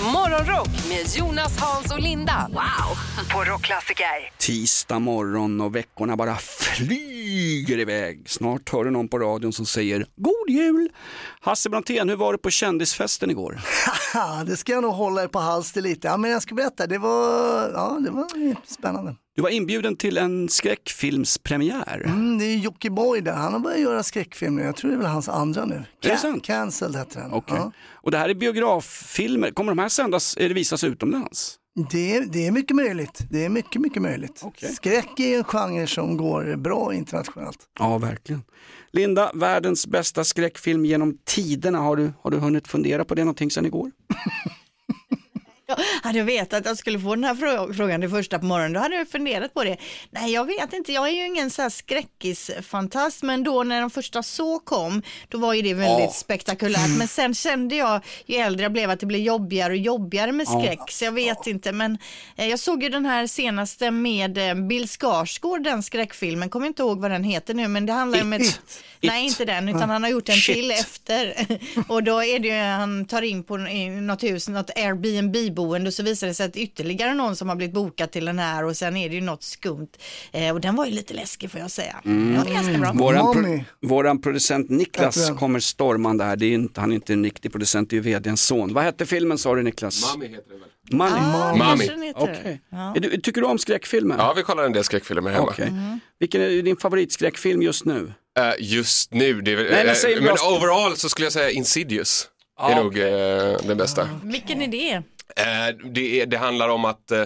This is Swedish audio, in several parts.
Morgonrock med Jonas, Hans och Linda. Wow! På Rockklassiker. Tisdag morgon och veckorna bara flyger iväg. Snart hör du någon på radion som säger God Jul! Hasse Brontén, hur var det på kändisfesten igår? Det ska jag nog hålla er på halster lite. Ja, men jag ska berätta, det var, ja, det var spännande. Du var inbjuden till en skräckfilmspremiär. Mm, det är Jockiboi där, han har börjat göra skräckfilmer. Jag tror det är väl hans andra nu. Sant? Cancelled heter den. Okej. Ja. Och det här är biograffilmer. Kommer de här sändas, det visas utomlands? Det, är- det är mycket möjligt. Det är mycket, mycket möjligt. Okej. Skräck är en genre som går bra internationellt. Ja, verkligen. Linda, världens bästa skräckfilm genom tiderna. Har du, har du hunnit fundera på det någonting sedan igår? Hade jag vetat att jag skulle få den här frå- frågan det första på morgonen, då hade jag funderat på det. Nej, jag vet inte, jag är ju ingen så här skräckisfantast, men då när de första så kom, då var ju det väldigt Ja. spektakulärt. Men sen kände jag, ju äldre jag blev, att det blev jobbigare och jobbigare med skräck, så jag vet inte. Men eh, jag såg ju den här senaste med eh, Bill Skarsgård, den skräckfilmen, kommer inte ihåg vad den heter nu, men det handlar ju om ett... It. Nej, It. inte den, utan han har gjort en Shit. till efter. och då är det ju, han tar in på något hus, något Airbnb-boende och så visar det sig att ytterligare någon som har blivit bokad till den här och sen är det ju något skumt. Eh, och den var ju lite läskig får jag säga. Mm. Ja, det är ganska bra. Våran, Mommy. våran producent Niklas den. kommer stormande här. Det är inte, han är inte en riktig producent, det är ju vdns son. Vad hette filmen sa du Niklas? Mami heter det väl? Money. Ah, Mami. den. Okej. Ja. Du, tycker du om skräckfilmer? Ja, vi kollar en del skräckfilmer hemma. Okej. Vilken är din favoritskräckfilm just nu? Eh, just nu, det är, väl- Nej, men eh, men overall så skulle jag säga Insidious. Ja, är nog eh, den bästa. Vilken är det? Eh, det, det handlar om att eh,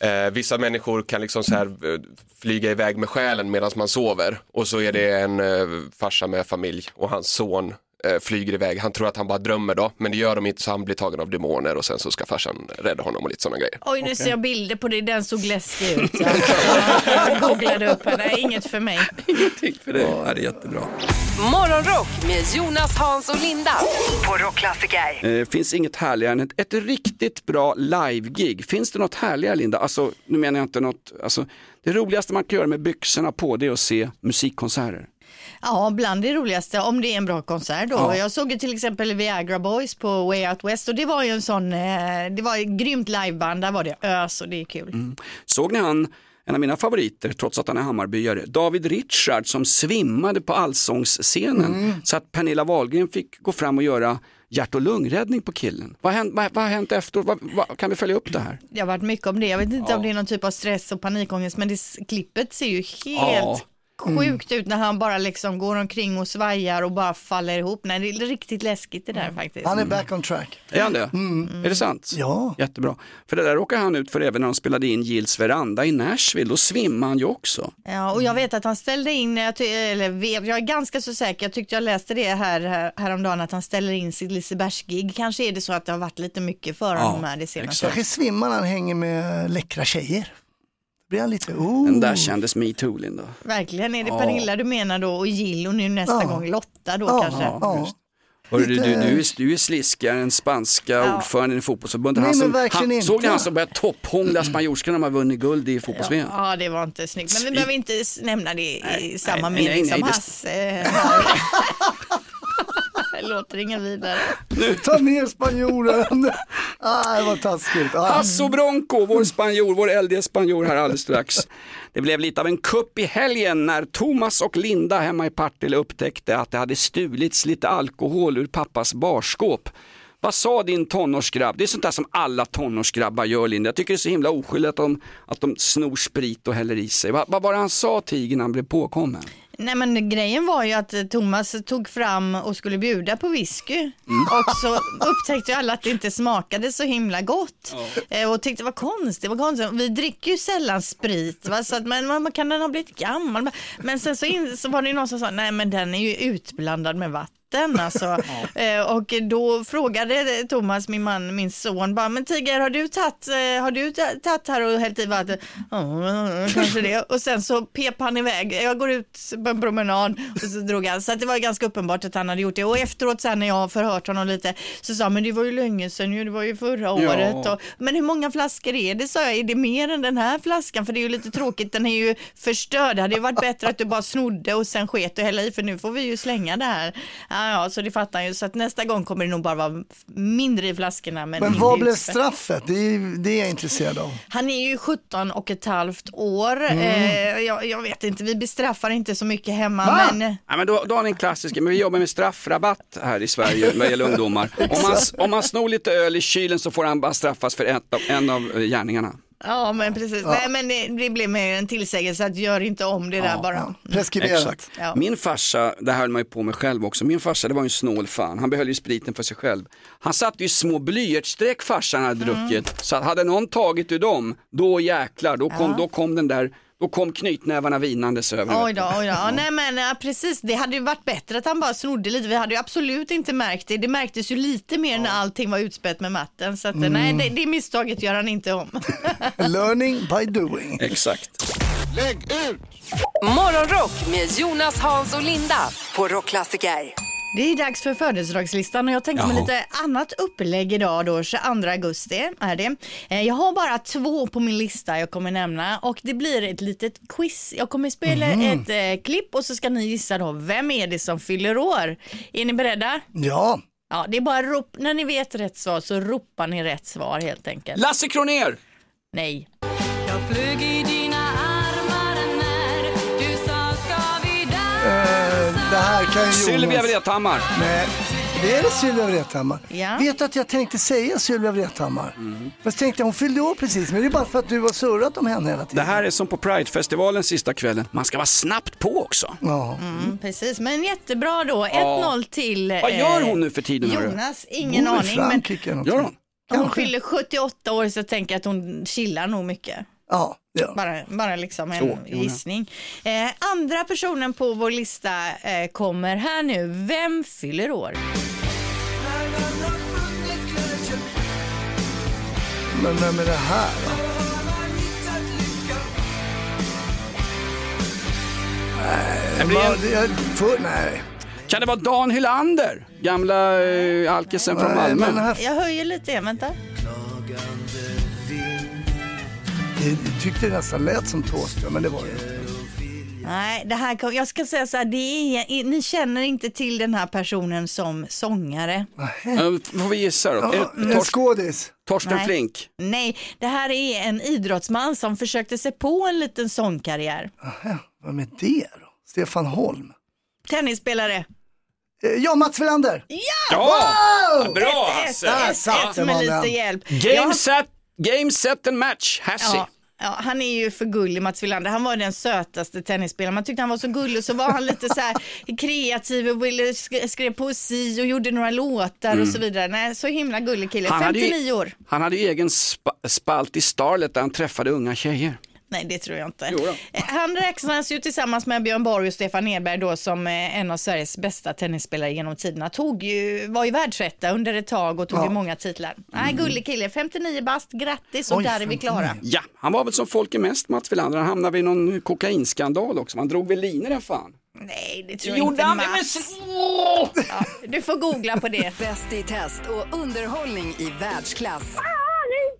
eh, vissa människor kan liksom så här eh, flyga iväg med själen medan man sover. Och så är det en eh, farsa med familj och hans son flyger iväg. Han tror att han bara drömmer då, men det gör de inte så han blir tagen av demoner och sen så ska farsan rädda honom och lite sådana grejer. Oj, nu ser jag bilder på det. Den såg läskig ut. Ja. Jag googlade upp henne. Inget för mig. Ingenting för det. Ja, det är jättebra. Morgonrock med Jonas, Hans och Linda. På Rockklassiker. Eh, finns inget härligare än ett, ett riktigt bra live-gig. Finns det något härligare Linda? Alltså, nu menar jag inte något, alltså, det roligaste man kan göra med byxorna på det är att se musikkonserter. Ja, bland det roligaste om det är en bra konsert då. Ja. Jag såg ju till exempel Viagra Boys på Way Out West och det var ju en sån, eh, det var ett grymt liveband, där var det ös och det är kul. Såg ni han, en av mina favoriter, trots att han är Hammarbyare, David Richard som svimmade på allsångsscenen så att Pernilla Wahlgren fick gå fram och göra hjärt och lungräddning på killen. Vad har hänt, vad, vad har hänt efteråt? Vad, vad, kan vi följa upp det här? Det har varit mycket om det, jag vet inte om det är någon typ av stress och panikångest men det, klippet ser ju helt sjukt ut när han bara liksom går omkring och svajar och bara faller ihop. Nej, det är riktigt läskigt det där faktiskt. Han är back on track. Är han det? Är det sant? Ja. Jättebra. För det där råkar han ut för även när de spelade in Gills veranda i Nashville. Då svimmade han ju också. Ja, och jag vet att han ställde in, eller vet, jag är ganska så säker, jag tyckte jag läste det här, här häromdagen, att han ställer in sitt Lisebergsgig. Kanske är det så att det har varit lite mycket för honom här det senaste. Kanske svimmar när han hänger med läckra tjejer. Blir han lite, oh. Den där kändes metoo Linda. Verkligen, är det Pernilla du menar då och Jill och nu nästa Ja. gång Lotta då Ja, kanske? ja. Hörru, du, du, du, är, du är sliskigare än spanska Ja. ordföranden i fotbollsförbundet. Nej, Han som, han, såg ni han som började topphångla spanjorskan när man vunnit guld i fotbolls-VM? Ja, det var inte snyggt. Men vi behöver inte nämna det i Nej, samma nej, mening nej, som nej, det- Hasse. Det låter inga vidare. Ta ner spanjoren. ah, det var taskigt. Ah. Hasso Bronco, vår spanjor, vår eldige spanjor här alldeles strax. Det blev lite av en kupp i helgen när Thomas och Linda hemma i Partille upptäckte att det hade stulits lite alkohol ur pappas barskåp. Vad sa din tonårsgrabb? Det är sånt där som alla tonårsgrabbar gör Linda. Jag tycker det är så himla oskyldigt att de, att de snor sprit och häller i sig. Vad, vad var det han sa tigern när han blev påkommen? Nej men grejen var ju att eh, Thomas tog fram och skulle bjuda på whisky Mm. och så upptäckte alla att det inte smakade så himla gott Eh, och tyckte det var konstigt, vad konstigt. Vi dricker ju sällan sprit va? så att, men man, kan den ha blivit gammal? Men sen så, in, så var det ju någon som sa nej men den är ju utblandad med vatten Alltså. Eh, och då frågade Thomas, min man, min son, bara, men Tiger har du tagit, eh, har du ta- tagit här och hällt i vatten? Ja, kanske det. Och sen så pep han iväg, jag går ut på en promenad och så drog han. Så det var ganska uppenbart att han hade gjort det. Och efteråt sen när jag har förhört honom lite så sa han, men det var ju länge sedan ju, det var ju förra året. Och, men hur många flaskor är det? sa jag, är det mer än den här flaskan? För det är ju lite tråkigt, den är ju förstörd. Det hade ju varit bättre att du bara snodde och sen sket och hälla i, för nu får vi ju slänga det här. Ja, ja, så det fattar han ju. Så att nästa gång kommer det nog bara vara mindre i flaskorna. Men, Men vad blev straffet? Det är, det är jag intresserad av. Han är ju 17 och ett halvt år. Mm. Eh, jag, jag vet inte, vi bestraffar inte så mycket hemma. Va? Men, Ja, men då, då har ni en klassisk, men vi jobbar med straffrabatt här i Sverige vad gäller ungdomar. Om man, om man snor lite öl i kylen så får han bara straffas för ett av, en av eh, gärningarna. Ja, men precis. Nej, men det, det blev mer en tillsägelse att gör inte om det där bara. Preskriberat. Exakt. Ja. Min farsa, det höll man ju på med själv också, min farsa det var ju en snål fan, han behöll ju spriten för sig själv. Han satte ju små blyertsstreck farsan hade Mm. druckit, så att hade någon tagit ur dem, då jäklar, då kom, då kom den där, då kom knytnävarna vinandes över. Oj då, oj då. Ja, Nej men ja, precis, det hade ju varit bättre att han bara snodde lite. Vi hade ju absolut inte märkt det. Det märktes ju lite mer när allting var utspätt med matten. Så att, Mm. nej, det, det misstaget gör han inte om. Learning by doing. Exakt. Lägg ut! Morgonrock med Jonas, Hans och Linda på Rockklassiker. Det är dags för födelsedagslistan och jag tänkte med Jaha. lite annat upplägg idag då, 22 augusti är det. Eh, Jag har bara två på min lista jag kommer nämna och det blir ett litet quiz. Jag kommer spela ett eh, klipp och så ska ni gissa då, vem är det som fyller år? Är ni beredda? Ja, Ja, det är bara rop, när ni vet rätt svar så ropar ni rätt svar helt enkelt. Lasse Kroner! Nej. Kan ju Sylvia Jonas. Vrethammar. Nej, det är det Sylvia Vrethammar. Ja. Vet du att jag tänkte säga Sylvia Vrethammar? Fast tänkte jag, hon fyllde år precis, men det är bara för att du har surrat om henne hela Det tiden. här är som på Pridefestivalen sista kvällen, man ska vara snabbt på också. Ja. Mm, precis, men jättebra då. 1-0 till Vad gör eh, hon nu för tiden? hörru? Jonas. Ingen Bor aning. Men Gör hon? hon fyller 78 år så jag tänker att hon chillar nog mycket. Ja, ja. Bara, bara liksom en Så, gissning. Eh, andra personen på vår lista eh, kommer här nu. Vem fyller år? Men vem är det här då? En- Man, jag, för, nej. Kan det vara Dan Hylander? Gamla eh, alkisen från nej Malmö. Jag höjer lite vänta. Jag tyckte det nästan lät som Thåström, men det var det inte. Nej, det här kom, jag ska säga så här, det är, ni känner inte till den här personen som sångare. Eh, Får vi gissa då? Ja, det en Tors- skådis. Torsten Nej. Flink? Nej, det här är en idrottsman som försökte sig på en liten sångkarriär. Aha, Vem är det då? Stefan Holm. Tennisspelare. Eh, Ja, Mats Wilander. Ja! Bra Ett, Hasse! Där ett, satt ett den, med mannen. lite hjälp. Game, Jag- set, game set and match, Hasse. Ja, ja, han är ju för gullig Mats Wilander. Han var den sötaste tennisspelaren. Man tyckte han var så gullig så var han lite så här kreativ och ville sk- skrev poesi och gjorde några låtar och så vidare. Nej, så himla gullig kille. Mm. Han hade ju- 59 år. Han hade ju egen spa, spalt i Starlet där han träffade unga tjejer. Nej, det tror jag inte. Eh, Han räknas ju tillsammans med Björn Borg och Stefan Edberg då som eh, en av Sveriges bästa tennisspelare genom tiderna. Tog ju, var ju världsetta under ett tag och tog ju många titlar. Nej, gullig kille. 59 bast, grattis och Oj, där är vi klara. 59. Ja, han var väl som folk är mest Mats Wilander. Han hamnade vid någon kokainskandal också. Han drog väl linor den fan. Nej, det tror jag Gjorde inte han? Mats. Ja, du får googla på det. Bäst i test och underhållning i världsklass.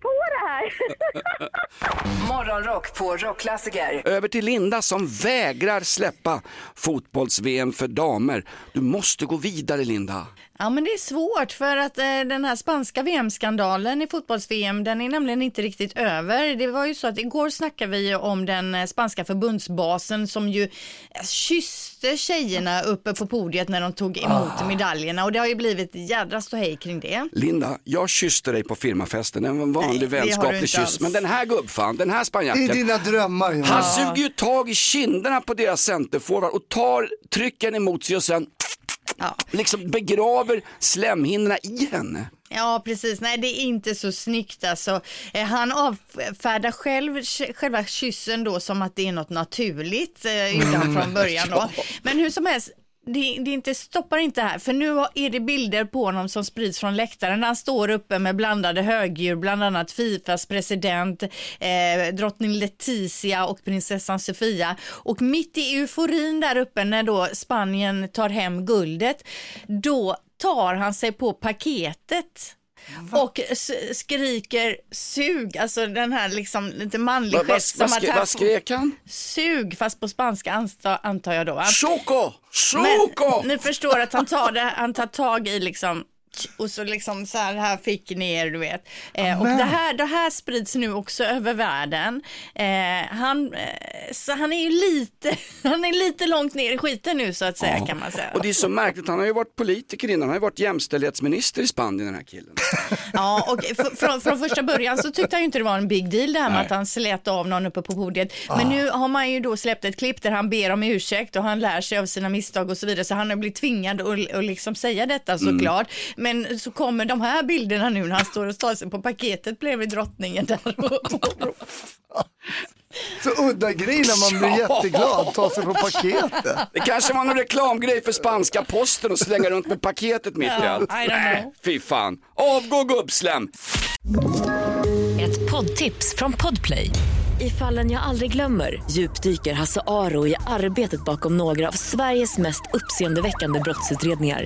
Morgonrock på Rockklassiker. Över till Linda som vägrar släppa fotbolls-VM för damer. Du måste gå vidare Linda. Ja, men det är svårt för att eh, den här spanska VM-skandalen i fotbolls-VM, den är nämligen inte riktigt över. Det var ju så att igår snackade vi om den eh, spanska förbundsbasen som ju eh, kysste tjejerna uppe på podiet när de tog emot medaljerna och det har ju blivit jädra ståhej kring det. Linda, jag kysste dig på firmafesten. En Nej, vanlig du vänskaplig kyss. alls. Men den här gubbfan, den här I spanjacken. dina drömmar Jonas. Han suger ju tag i kinderna på deras centerforward och tar trycken emot sig och sen Ja. liksom begraver slemhinnorna i henne. Ja, precis. Nej, det är inte så snyggt alltså. Eh, Han avfärdar själv själva kyssen då som att det är något naturligt, eh, gjorde han från början då. Men hur som helst, det, det inte, stoppar inte här, för nu är det bilder på honom som sprids från läktaren. Han står uppe med blandade högdjur, bland annat Fifas president, eh, drottning Letizia och prinsessan Sofia. Och mitt i euforin där uppe när då Spanien tar hem guldet, då tar han sig på paketet och s- skriker sug, alltså den här liksom lite manlig gest. vad skre- här vad skrek han? Sug, fast på spanska antar, antar jag då. va? Choco! Choco! Men ni förstår att han tar, det, han tar tag i liksom och så liksom så här, här fick ner du vet. Eh, och det här, det här sprids nu också över världen. Eh, han, eh, så han är ju lite, han är lite långt ner i skiten nu så att säga kan man säga. Och det är så märkligt, han har ju varit politiker innan, han har ju varit jämställdhetsminister i Spanien den här killen. Ja, och från, från första början så tyckte han ju inte det var en big deal det här med Nej. att han slet av någon uppe på podiet. Men nu har man ju då släppt ett klipp där han ber om ursäkt och han lär sig av sina misstag och så vidare. Så han har blivit tvingad att att liksom säga detta såklart. Men så kommer de här bilderna nu när han står och tar sig på paketet bredvid drottningen där. Så udda grej när man blir jätteglad, ta sig på paketet. Det kanske var någon reklamgrej för spanska posten och slänga runt med paketet mitt i allt. Fy fan. Avgå gubbslem! Ett poddtips från Podplay. I fallen jag aldrig glömmer djupdyker Hasse Aro i arbetet bakom några av Sveriges mest uppseendeväckande brottsutredningar.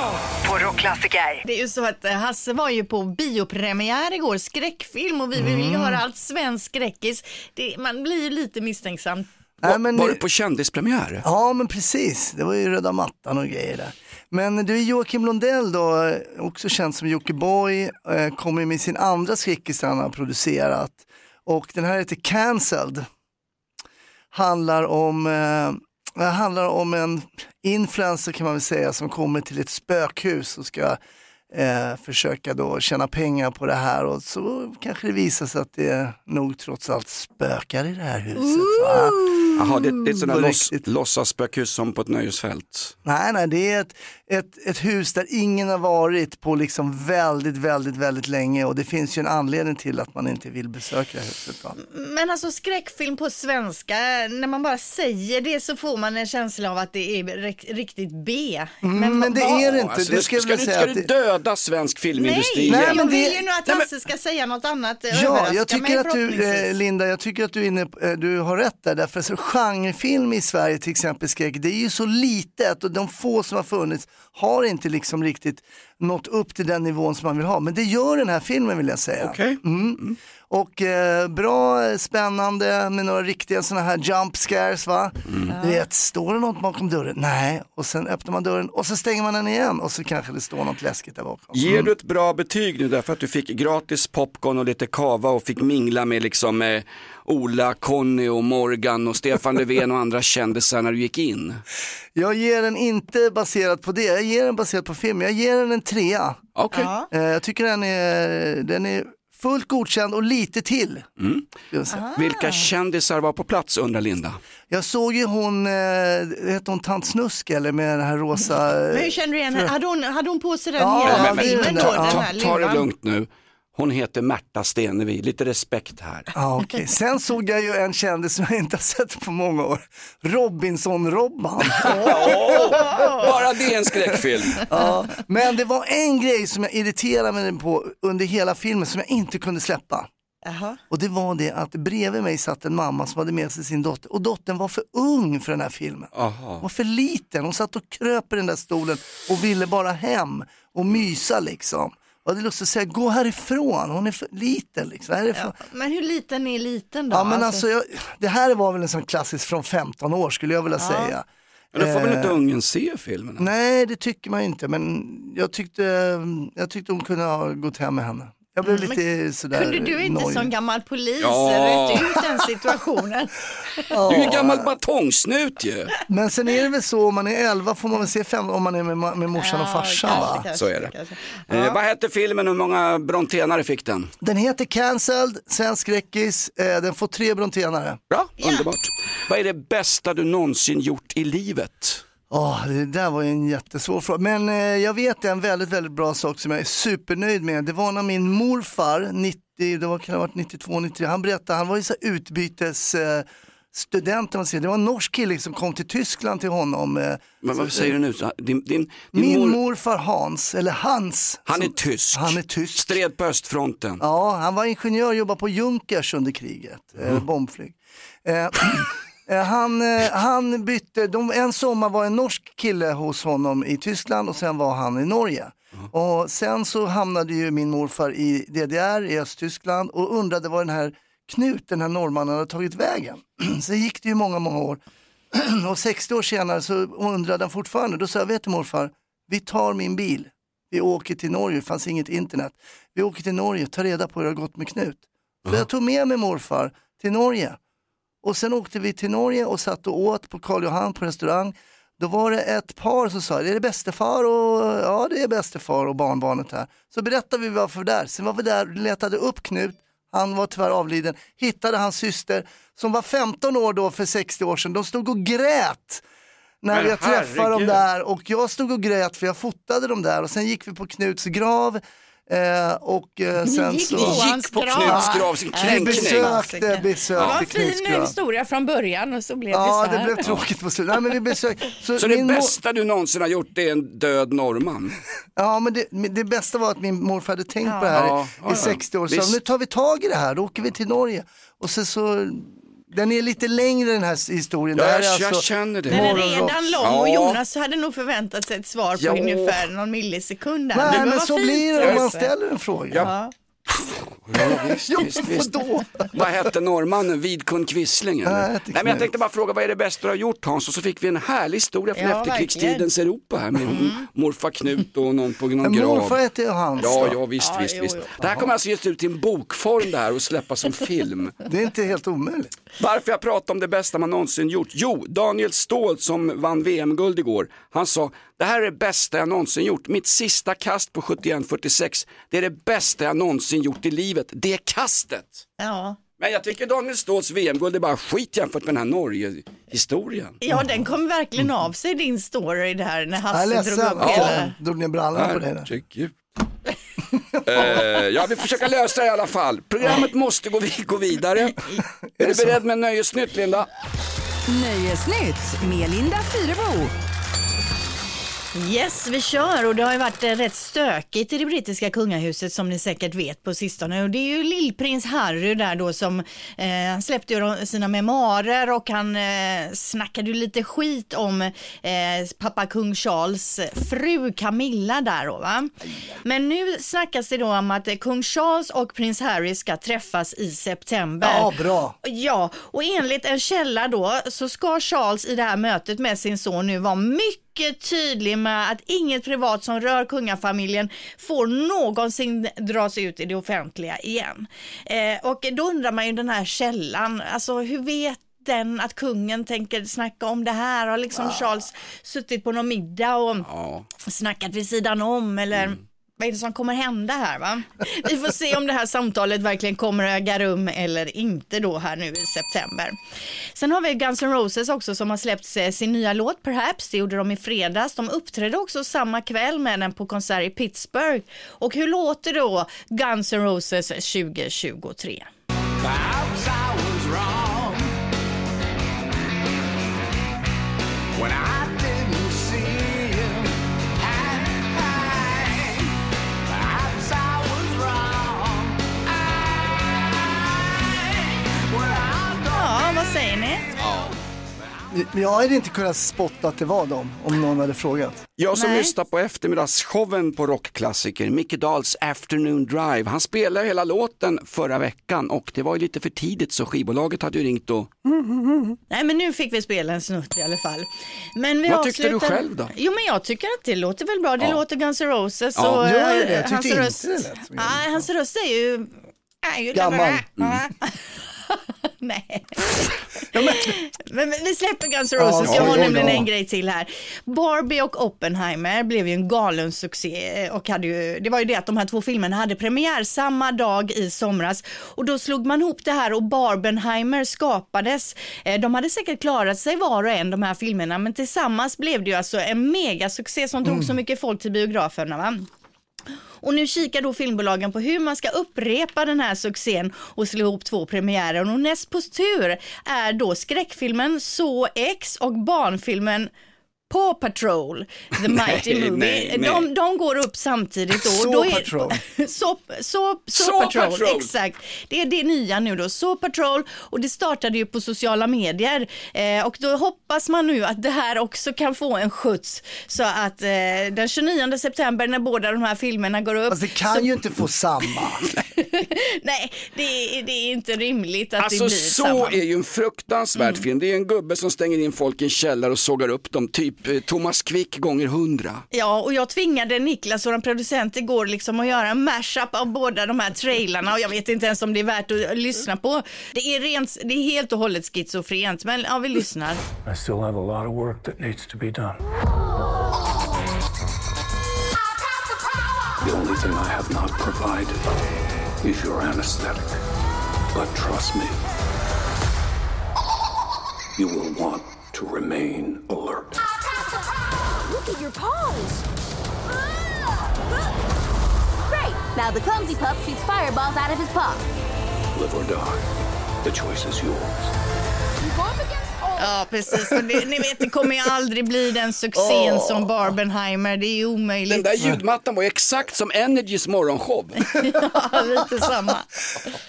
På Rockklassiker. Det är ju så att eh, Hasse var ju på biopremiär igår, skräckfilm och vi vill ju höra allt svensk skräckis. Det, man blir ju lite misstänksam. Nej, men, Var du på kändispremiär? Ja men precis, det var ju röda mattan och grejer där. Men du Joakim Lundell då, eh, också känd som Jockiboi, eh, kommer med sin andra skräckis han har producerat. Och den här heter Cancelled. Handlar om, eh, det handlar om en influencer kan man väl säga som kommer till ett spökhus och ska eh, försöka då tjäna pengar på det här och så kanske det visar sig att det nog trots allt spökar i det här huset. Jaha, det, det är ett sånt där loss, låtsasspökhus som på ett nöjesfält. Nej, nej, det är ett, ett, ett hus där ingen har varit på liksom väldigt, väldigt, väldigt länge och det finns ju en anledning till att man inte vill besöka huset. Då. Men alltså skräckfilm på svenska, när man bara säger det så får man en känsla av att det är rik- riktigt B. Men, men det är det inte, Alltså, det ska ska, du, säga. ska du det- döda svensk filmindustri Nej, Nej, igen? jag men vill det- ju nu att men- Hasse ska säga något annat. eh, Ja, jag tycker att du, eh. Linda, jag tycker att du, är inne, eh, du har rätt där. Därför så genrefilm i Sverige, till exempel skräck, det är ju så litet och de få som har funnits har inte liksom riktigt nått upp till den nivån som man vill ha. Men det gör den här filmen vill jag säga. Okej. Mm. Och eh, bra, spännande med några riktiga sådana här jump scares va. Du vet, står det något bakom dörren? Nej, och sen öppnar man dörren och så stänger man den igen och så kanske det står något läskigt där bakom. Ger du ett bra betyg nu därför att du fick gratis popcorn och lite kava och fick mingla med liksom eh, Ola, Conny och Morgan och Stefan Löfven och andra kändisar när du gick in? Jag ger den inte baserat på det, jag ger den baserat på filmen. Jag ger den en trea. Okej. Ja. Eh, jag tycker den är, den är fullt godkänd och lite till. Mm. Vilka kändisar var på plats undrar Linda? Jag såg ju hon, eh, hette hon Tant Snusk eller med den här rosa... eh, Men hur känner du igen henne? Hade hon, hade hon på sig den Ja, hela men- men- filmen då? ta- Den Ta, här ta det lugnt nu. Hon heter Märta Stenevi, lite respekt här. Ja, okej. Sen såg jag ju en kändis som jag inte har sett på många år. Robinson-Robban. Bara det är en skräckfilm. ja, men det var en grej som jag irriterade mig på under hela filmen som jag inte kunde släppa. Jaha. Och det var det att bredvid mig satt en mamma som hade med sig sin dotter och dottern var för ung för den här filmen. Aha. var för liten, hon satt och kröp i den där stolen och ville bara hem och mysa liksom. Och hade lust att säga gå härifrån, hon är för liten liksom. Härifrån. Ja, men hur liten är liten då? Ja men alltså, jag, det här var väl en sån klassisk från 15 år skulle jag vilja säga. Men då får väl Eh, inte ungen se filmen? Nej det tycker man inte men jag tyckte, jag tyckte hon kunde ha gått hem med henne. Jag blev Mm, lite sådär Kunde du inte nojig. som gammal polis Ja. rätt ut den situationen? Du är ju en gammal batongsnut ju. Men sen är det väl så om man är 11 får man väl se fem om man är med, med morsan och farsan kanske, va? kanske, Så är det. Eh, vad hette filmen och hur många brontenare fick den? Den heter Cancelled, svensk skräckis, eh, den får tre brontenare. Bra, underbart. Vad är det bästa du någonsin gjort i livet? Åh, det där var ju en jättesvår fråga. Men eh, jag vet en väldigt, väldigt bra sak som jag är supernöjd med. Det var när min morfar, 90, det var, kan det ha varit 92, 93, han berättade, han var ju så här utbytes, eh, man säger. det var en norsk kille som kom till Tyskland till honom. eh, Men vad säger du nu? Din, din, din Min mor, morfar Hans, eller Hans. han är som- tysk. Han är tysk. Stred på östfronten. Ja, han var ingenjör, jobbade på Junkers under kriget, eh, bombflyg. Eh, han, eh, han bytte, de, en sommar var en norsk kille hos honom i Tyskland och sen var han i Norge. Och sen så hamnade ju min morfar i DDR, i Östtyskland och undrade var den här Knut, den här norrmannen, hade tagit vägen. Sen gick det ju många, många år. och 60 år senare så undrade han fortfarande, då sa jag, vet du morfar, vi tar min bil. Vi åker till Norge, det fanns inget internet. Vi åker till Norge, tar reda på hur det har gått med Knut. Så jag tog med mig morfar till Norge. Och sen åkte vi till Norge och satt och åt på Karl Johan på restaurang. Då var det ett par som sa, är det bästefar? Och, ja, det är bästefar och barnbarnet här. Så berättade vi varför vi var där. Sen var vi där och letade upp Knut. Han var tyvärr avliden. Hittade hans syster som var 15 år då för 60 år sedan. De stod och grät när Men jag träffade dem där och jag stod och grät för jag fotade dem där och sen gick vi på Knuts grav eh, och eh, sen gick så... på Gick på. Knuts grav, Vi kränkning. besökte, Det var besökte en Knuts fin grav. historia från början och så blev Ja, det så det här. blev tråkigt på slutet. Nej, men vi besökte... Så, Så det min mor- bästa du någonsin har gjort det är en död norrman? Ja, men det, men det bästa var att min morfar hade tänkt på det här Ja, i, ja, ja. i 60 år. Så Visst. nu tar vi tag i det här, då åker vi till Norge. Och så, så den är lite längre den här historien. Ja, det här jag, är jag alltså, känner det. Den är redan lång och. Jonas hade nog förväntat sig ett svar på Ja. ungefär någon millisekund. Nej, Men men så fint, blir det om man ställer en fråga. Ja. Ja, visst, Jo, visst, visst. vadå? Vad hette norrmannen? Vidkun Quisling? eller? Nej, jag Nej, heter men jag Knut. tänkte bara fråga vad är det bästa du har gjort Hans? Och så fick vi en härlig historia från Ja, efterkrigstidens Europa här med morfar Knut och någon på någon grav. morfar heter ju Hans. Ja, då. ja visst, Ja, visst, jo, visst. jo. Det här kommer alltså ges ut i en bokform det här och släppas som film. Det är inte helt omöjligt. Varför jag pratar om det bästa man någonsin gjort? Jo, Daniel Ståhl som vann VM-guld igår, han sa det här är det bästa jag någonsin gjort. Mitt sista kast på 71-46, det är det bästa jag någonsin gjort i livet. Det kastet. Ja. Men jag tycker Daniel Ståhls VM-guld är bara skit jämfört med den här Norge-historien. ja, den kom verkligen av sig din story där när Hasse drog upp Ja. hela... Drog ner brallorna på dig där. Eh, ja, vi försöker lösa det i alla fall. Programmet måste gå, gå vidare. Är du beredd med nöjesnytt, Linda? Nöjesnytt med Linda Fyrebo. Yes, vi kör och det har ju varit eh, rätt stökigt i det brittiska kungahuset som ni säkert vet på sistone. Och det är ju lillprins Harry där då som eh, släppte ju sina memoarer och han eh, snackade ju lite skit om eh, pappa kung Charles fru Camilla där då va. Men nu snackas det då om att eh, kung Charles och prins Harry ska träffas i september. Ja, bra. Ja, och enligt en källa då så ska Charles i det här mötet med sin son nu vara mycket tydlig med att inget privat som rör kungafamiljen får någonsin dras ut i det offentliga igen. Eh, och då undrar man ju den här källan, alltså hur vet den att kungen tänker snacka om det här? Har liksom Charles suttit på någon middag och Ja. snackat vid sidan om eller vad är det som kommer hända här va? Vi får se om det här samtalet verkligen kommer att äga rum eller inte då här nu i september. Sen har vi Guns N' Roses också som har släppt sin nya låt Perhaps, det gjorde de i fredags. De uppträdde också samma kväll med den på konsert i Pittsburgh. Och hur låter då Guns N' Roses 2023? Perhaps I was wrong when I säger ni? Jag hade inte kunnat spotta att det var dem om någon hade frågat. Jag som Nej. lyssnar på eftermiddagsshowen på rockklassiker, Micke Dahls Afternoon Drive, han spelade hela låten förra veckan och det var ju lite för tidigt så skivbolaget hade ju ringt och Nej men nu fick vi spela en snutt i alla fall. Men vi Vad tyckte du själv då? Jo men jag tycker att det låter väl bra. Det Ja. låter Guns N' Roses. Ja, och, gör det. eh, Jag tyckte hans inte röst, det lät som Nej, hans röst är ju... Är ju Gammal. Ja. Nej. men, men vi släpper Guns N' Roses, Ja, jag har ja, nämligen ja. en grej till här. Barbie och Oppenheimer blev ju en galen succé och hade ju, det var ju det att de här två filmerna hade premiär samma dag i somras och då slog man ihop det här och Barbenheimer skapades. Eh, De hade säkert klarat sig var och en de här filmerna men tillsammans blev det ju alltså en megasuccé som drog så mycket folk till biograferna va. Och nu kikar då filmbolagen på hur man ska upprepa den här succén och slå ihop två premiärer. Och näst på tur är då skräckfilmen Så X och barnfilmen Paw Patrol, The Mighty Nej, Movie. nej, nej. De, de går upp samtidigt då. Saw då är, Patrol. Så, så, så Saw Patrol, Patrol. exakt. Det är det nya nu då, Så Patrol och det startade ju på sociala medier eh, och då hoppas man nu att det här också kan få en skjuts så att eh, den 29 september när båda de här filmerna går upp. Fast det kan så, ju inte få samma. Nej, det är, det är inte rimligt att Alltså det blir så samma. är ju en fruktansvärd film. Det är en gubbe som stänger in folk i en källare och sågar upp dem. Typ Thomas Quick gånger hundra. Ja, och jag tvingade Niklas, vår producent, igår liksom att göra en mashup av båda de här trailarna och jag vet inte ens om det är värt att lyssna på. Det är, rent, det är helt och hållet schizofrent, men ja, vi lyssnar. I still have a lot of work that needs to be done. The only thing I have not provided is your anesthetic. But trust me, you will want to remain alert. Look at your paws. Ah! Great. Now the clumsy pup shoots fireballs out of his paw. Live or die. The choice is yours. You against Ja, precis. Det, ni vet, det kommer ju aldrig bli den succén som Barbenheimer. Det är ju omöjligt. Den där ljudmattan var ju exakt som Energys morgonshow. Ja, lite samma.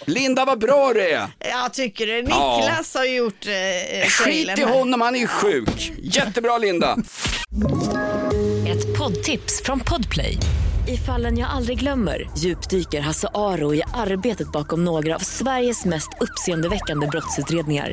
Linda vad bra det är. Jag tycker det. Niklas har gjort eh, Skit trailern i honom, han är ju sjuk. Jättebra Linda. Ett poddtips från Podplay. I fallen jag aldrig glömmer djupdyker Hasse Aro i arbetet bakom några av Sveriges mest uppseendeväckande brottsutredningar.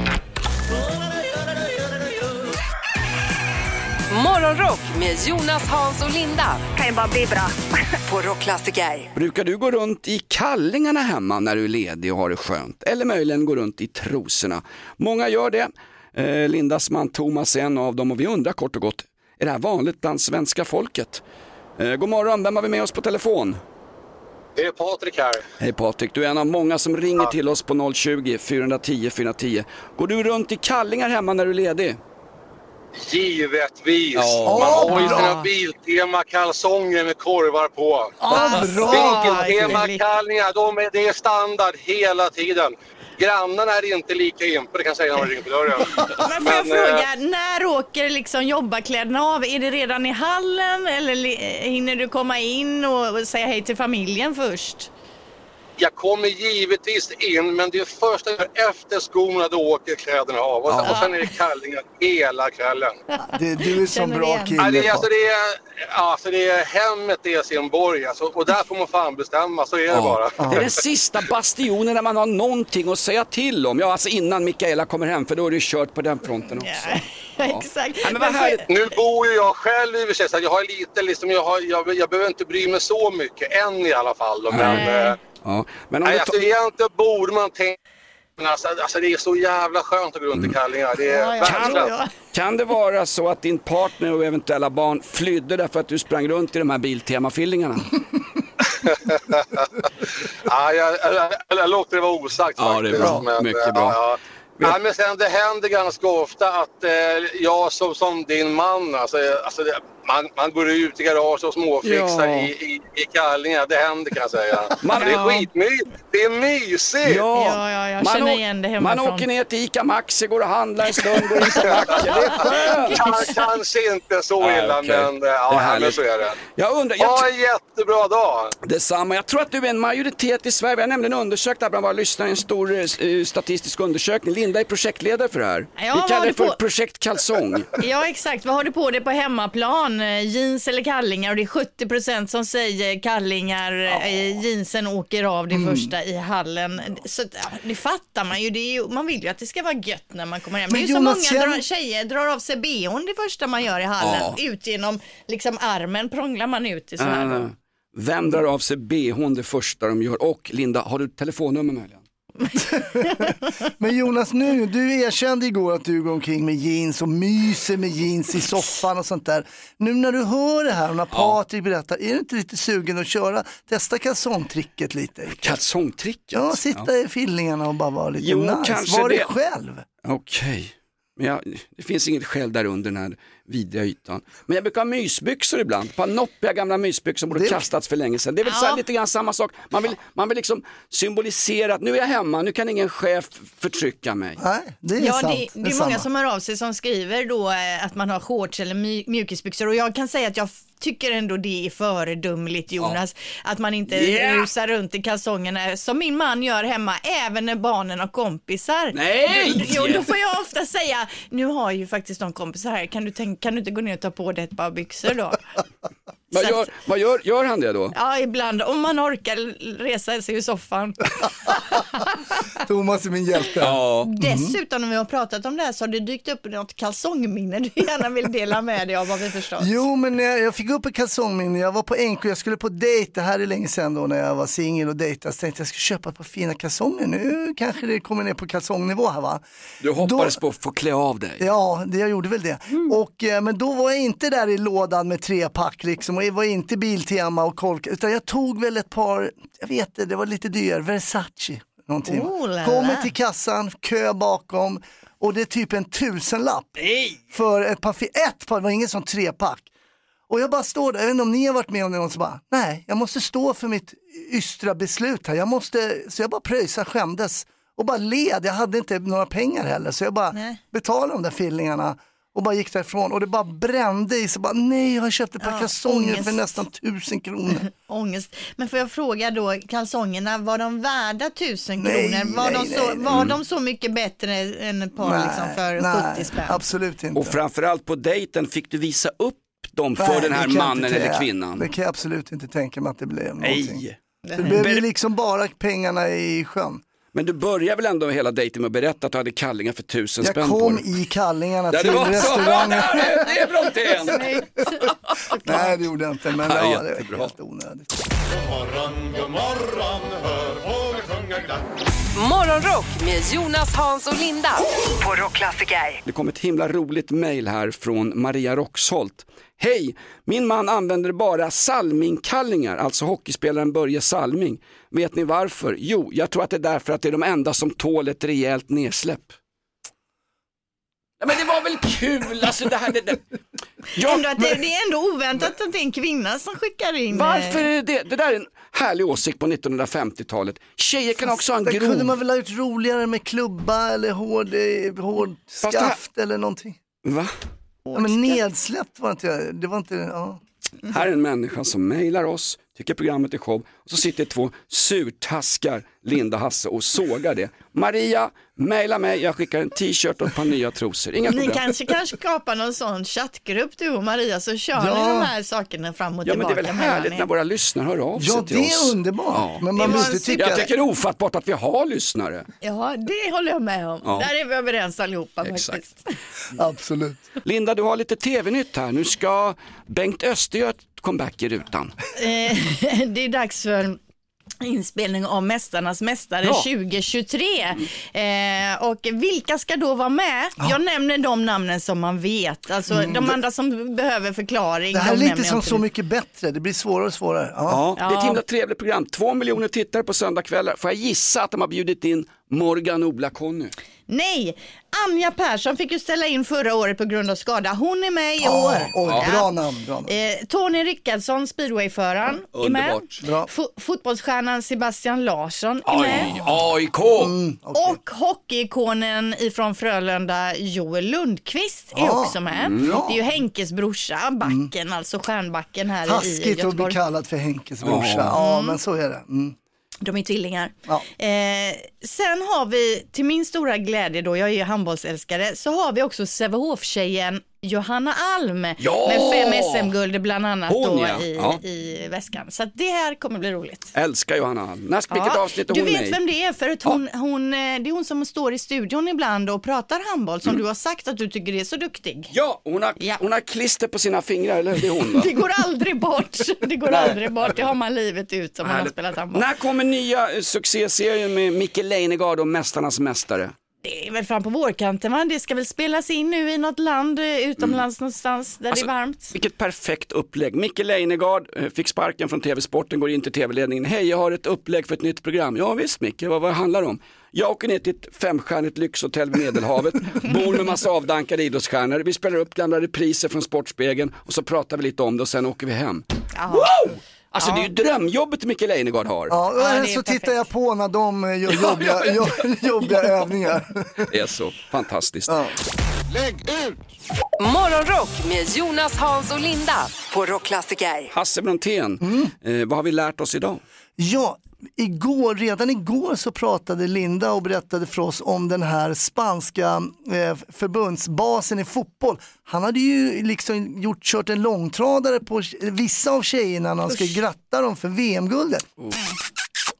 Morgonrock med Jonas, Hans och Linda. Kan ju bara bli bra. På Rockklassiker. Brukar du gå runt i kallingarna hemma när du är ledig och har det skönt? Eller möjligen gå runt i trosorna? Många gör det. Eh, Lindas man Thomas är en av dem och vi undrar kort och gott, är det här vanligt bland svenska folket? Eh, god morgon, vem har vi med oss på telefon? Det är Patrik här. Hej Patrik, du är en av många som ringer till oss på 020-410 410. Går du runt i kallingar hemma när du är ledig? Givetvis. Ja. Man har ju sina Biltema-kalsonger med korvar på. Bra! Biltema-kallingar, de är, det är standard hela tiden. Grannarna är inte lika impade kan jag säga när man ringer på dörren. Men får jag Men, eh, fråga, när åker liksom jobbarkläderna av? Är det redan i hallen eller hinner du komma in och säga hej till familjen först? Jag kommer givetvis in, men det är först när efter skorna då åker kläderna av. Och, sen- och sen är det kallingar hela kvällen. Det, du är så Känner bra. Ja, det, kille. är, alltså, Patrik. det, är, alltså, det är hemmet det är sin borg alltså, och där får man fan bestämma, så är det bara. Det är den sista bastionen där man har någonting att säga till om. Ja, alltså innan Mikaela kommer hem, för då är det kört på den fronten också. Ja, exakt. Ja, men härligt. Nu bor ju jag själv i och för sig, så att jag har lite liksom, jag, har, jag, jag behöver inte bry mig så mycket än i alla fall. Då, men, Nej. eh, Ja, men om nej, alltså, egentligen borde man tänka men alltså, alltså det är så jävla skönt att gå runt i kallingar. Det är Ja, ja. Kan det vara så att din partner och eventuella barn flydde därför att du sprang runt i de här Biltema-fillingarna? Ja, jag, jag, jag, jag låter det vara osagt Ja, det är faktiskt. bra. Mycket eh, bra. Ja, ja. Ja, men sen det händer ganska ofta att eh, jag som, som din man, alltså, alltså det, man, man går ut i garaget och småfixar Ja. i, i, i kallingar. Det händer kan jag säga. Man- det är Ja. skitmysigt. Det är mysigt. Ja, ja, jag man känner igen det Man hemifrån. åker ner till ICA Maxi, går och handlar en stund, går in på macken. Det är skönt! Kan, kanske inte så illa, okej. men, eh, Det är ja, men så är det. Jag undrar, jag Ha en jättebra dag. Detsamma. Jag tror att du är en majoritet i Sverige. Vi har nämligen undersökt det här bland våra lyssnare i en stor eh, statistisk undersökning. Linda är projektledare för det här. Ja, Vi kallar det för på- projekt kalsong. Ja, exakt. Vad har du på dig på hemmaplan? Eh, Jeans eller kallingar? Och det är 70 procent som säger kallingar. Eh, Jeansen åker av det Mm. första i hallen. Så ja, det fattar man ju. Det ju. Man vill ju att det ska vara gött när man kommer hem. Men det är ju Jonas, så många drar, tjejer drar av sig bhn det första man gör i hallen. Ut genom liksom armen prånglar man ut i så här. Ah. Vem drar av sig bhn det första de gör? Och Linda, har du telefonnummer möjligen? Men Jonas, nu, du erkände igår att du går omkring med jeans och myser med jeans i soffan och sånt där. Nu när du hör det här och när Patrik berättar, är du inte lite sugen att köra, testa kalsongtricket lite? Kalsongtricket? Ja, sitta i fillingarna och bara vara lite Jo, nice. Var dig det. själv. Okej, men jag, det finns inget skäl där under den här vidriga ytan. Men jag brukar ha mysbyxor ibland, ett par noppiga gamla mysbyxor som borde Det- kastats för länge sedan. Det är väl så här Ja. lite grann samma sak. Man vill, man vill liksom symbolisera att nu är jag hemma, nu kan ingen chef förtrycka mig. Nej, det är Ja, sant. det, det är samma. många som hör av sig som skriver då eh, att man har shorts eller my- mjukisbyxor och jag kan säga att jag tycker ändå det är föredömligt Jonas, att man inte Yeah! rusar runt i kalsongerna som min man gör hemma, även när barnen har kompisar. Nej! Jo, då får jag ofta säga, nu har ju faktiskt de kompisar här, kan du, tänk, kan du inte gå ner och ta på dig ett par byxor då? Vad, Så gör, att- vad gör, gör han det då? Ja, ibland, om man orkar resa sig ur soffan. Thomas är min hjälte. Ja. Dessutom när vi har pratat om det här så har det dykt upp något kalsongminne du gärna vill dela med dig av vad vi förstått. Jo, men jag, jag fick upp ett kalsongminne. Jag var på NK, jag skulle på dejt, det här är länge sedan då när jag var singel och dejtade. Så tänkte jag, jag ska köpa ett par fina kalsonger. Nu kanske det kommer ner på kalsongnivå här va. Du hoppades på att få klä av dig. Ja, det jag gjorde väl det. Mm. Och, eh, men då var jag inte där i lådan med trepack liksom och jag var inte Biltema och Kolka utan jag tog väl ett par, jag vet inte, det var lite dyrare, Versace. Någonting. Oh, Kommer till kassan, kö bakom och det är typ en tusenlapp Nej! för ett par, ett par, det var ingen sån trepack. Och jag bara står där, jag vet inte om ni har varit med om det någon som bara, nej, jag måste stå för mitt ystra beslut här. Jag måste, så jag bara pröjsade, skämdes och bara led. Jag hade inte några pengar heller så jag bara Nej. betalade de där fillingarna och bara gick därifrån och det bara brände i sig. Bara, nej, jag har köpt ett par Ja, kalsonger ångest. för nästan tusen kronor. Ångest. Men får jag fråga då, kalsongerna, var de värda tusen Nej, kronor? Var, nej, de, så, nej, nej. var de så mycket bättre än ett par liksom för 70 spänn? absolut inte. Och framförallt på dejten fick du visa upp dem Nej, för den det här mannen eller tänka- kvinnan. Det kan jag absolut inte tänka mig att det blev någonting. Nej. Det blev ju liksom bara pengarna i sjön. Men du börjar väl ändå hela dejten med att berätta att du hade kallingar för tusen Jag spänn på kom dig? i kallingarna till restaurangen. Det är Brontén! Nej det gjorde jag inte men Ja, ja, det var helt onödigt. Morgonrock med Jonas, Hans och Linda på Rockklassiker. Det kom ett himla roligt mejl här från Maria Roxholt. Hej! Min man använder bara Salmingkallingar, alltså hockeyspelaren Börje Salming. Vet ni varför? Jo, jag tror att det är därför att det är de enda som tål ett rejält nedsläpp. Ja, men det var väl kul, alltså det här... Det, det. Ja, Ändå det, det är ändå oväntat att det är en kvinna som skickar in. eh, Varför är det det? där är en härlig åsikt på 1950-talet. Tjejer kan också ha en Det kunde grov... man väl ha gjort roligare med klubba eller hård, eh, hård Fast det här- skaft eller någonting. Va? Ja, men nedsläppt var inte jag, det var inte, ja. Här är en människa som mejlar oss, tycker programmet är show och så sitter två surtaskar, Linda och Hasse och sågar det. Maria, mejla mig, jag skickar en t-shirt och ett par nya trosor. Inga Ni problem. kanske kan skapa någon sån chattgrupp du och Maria så kör ni Ja. de här sakerna fram och Ja men det är tillbaka. väl härligt när våra lyssnare hör av sig Ja till det oss. är underbart. Ja. Men man Det måste tycka, Jag tycker det är ofattbart att vi har lyssnare. Ja, det håller jag med om. Ja. Där är vi överens allihopa Exakt. faktiskt. absolut. Linda, du har lite tv-nytt här. Nu ska Bengt Öster göra ett comeback i rutan. Eh, det är dags för inspelning av Mästarnas mästare Ja. 2023. Eh, och vilka ska då vara med? Jag nämner de namnen som man vet. Alltså de andra som behöver förklaring. Mm. Det här är lite som Så mycket bättre, det blir svårare och svårare. Ja. Ja, det är ett himla trevligt program. Två miljoner tittare på söndagskvällar. Får jag gissa att de har bjudit in Morgan Ola-Conny? Nej, Anja Persson fick ju ställa in förra året på grund av skada. Hon är med i Ja, år. oj, bra namn, bra namn. Eh, Tony Rickardsson, speedwayföraren, är med. Underbart. Bra. Fo- fotbollsstjärnan Sebastian Larsson är med. AIK! Mm, Och hockeyikonen ifrån Frölunda, Joel Lundqvist, är Ja, också med. mm. Det är ju Henkes brorsa, backen, alltså stjärnbacken här i Taskigt att bli kallad för Henkes brorsa. Ja, men så är det. Mm. De är tvillingar. Ja. Eh, sen har vi, till min stora glädje då, jag är ju handbollsälskare, så har vi också Sävehof-tjejen Johanna Alm Ja! med fem SM-guld bland annat Hon, då ja. i, Ja. i väskan. Så att det här kommer bli roligt. Älskar Johanna. När, vilket avsnitt är du hon med vet i? vem det är för att hon, hon, eh, det är hon som står i studion ibland och pratar handboll som du har sagt att du tycker är så duktig. Mm. Ja, hon har, hon har klister på sina fingrar, eller? Det är hon va? Det går aldrig bort. Det går aldrig bort. Det har man livet ut om man har spelat handboll. När kommer nya eh, succéserien med Micke Leijnegard och Mästarnas Mästare? Det är väl fram på vårkanten va? Det ska väl spelas in nu i något land eh, utomlands någonstans där Alltså, det är varmt. Vilket perfekt upplägg. Micke Leijnegard eh, fick sparken från TV-sporten, går in till TV-ledningen. Hej, jag har ett upplägg för ett nytt program. Ja visst Micke, vad, vad handlar det om? Jag åker ner till ett femstjärnigt lyxhotell vid Medelhavet, bor med massa avdankade idrottsstjärnor. Vi spelar upp gamla repriser från Sportspegeln och så pratar vi lite om det och sen åker vi hem. Wow! Alltså det är ju drömjobbet Micke Leijnegard har. Ja, och så tittar jag på när de gör jobbiga, jo- jobbiga övningar. Det är så fantastiskt. Lägg ut! Morgonrock med Jonas, Hans och Linda på Rockklassiker. Hasse Brontén, eh, vad har vi lärt oss idag? Ja, igår, redan igår så pratade Linda och berättade för oss om den här spanska eh, förbundsbasen i fotboll. Han hade ju liksom gjort, kört en långtradare på vissa av tjejerna när han ska gratta dem för VM-guldet.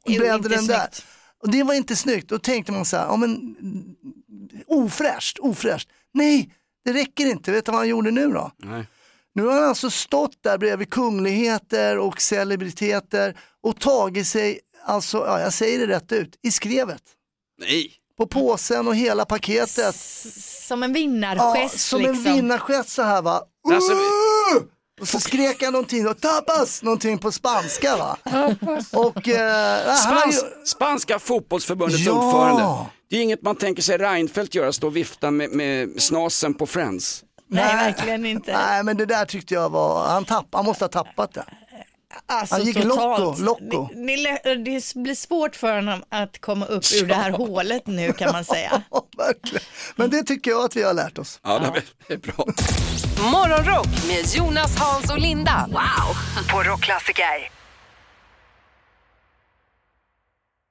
Bläddra inte den där. snyggt. Och det var inte snyggt. Då tänkte man så här, ja men ofräscht, ofräscht. Nej, det räcker inte. Vet du vad han gjorde nu då? Nej. Nu har han alltså stått där bredvid kungligheter och celebriteter och tagit sig, alltså, ja, jag säger det rätt ut, i skrevet. Nej. På påsen och hela paketet. Som en Ja, vinnargest som en liksom. vinnargest så här va. Alltså! Och så skrek han någonting, och tapas, någonting på spanska va. Och eh, har ju, Spans, Spanska fotbollsförbundets Ja. ordförande. Det är inget man tänker sig Reinfeldt göra, stå och vifta med, med snasen på Friends. Nej, verkligen inte. nej men det där tyckte jag var, han, tapp, han måste ha tappat det. Alltså, Han gick totalt. loco, loco. Det, det, blir svårt för honom att komma upp ur det här hålet nu kan man säga. Verkligen. Men det tycker jag att vi har lärt oss. Ja, det är- det är bra. Morgonrock med Jonas, Hans och Linda. Wow! På Rockklassiker.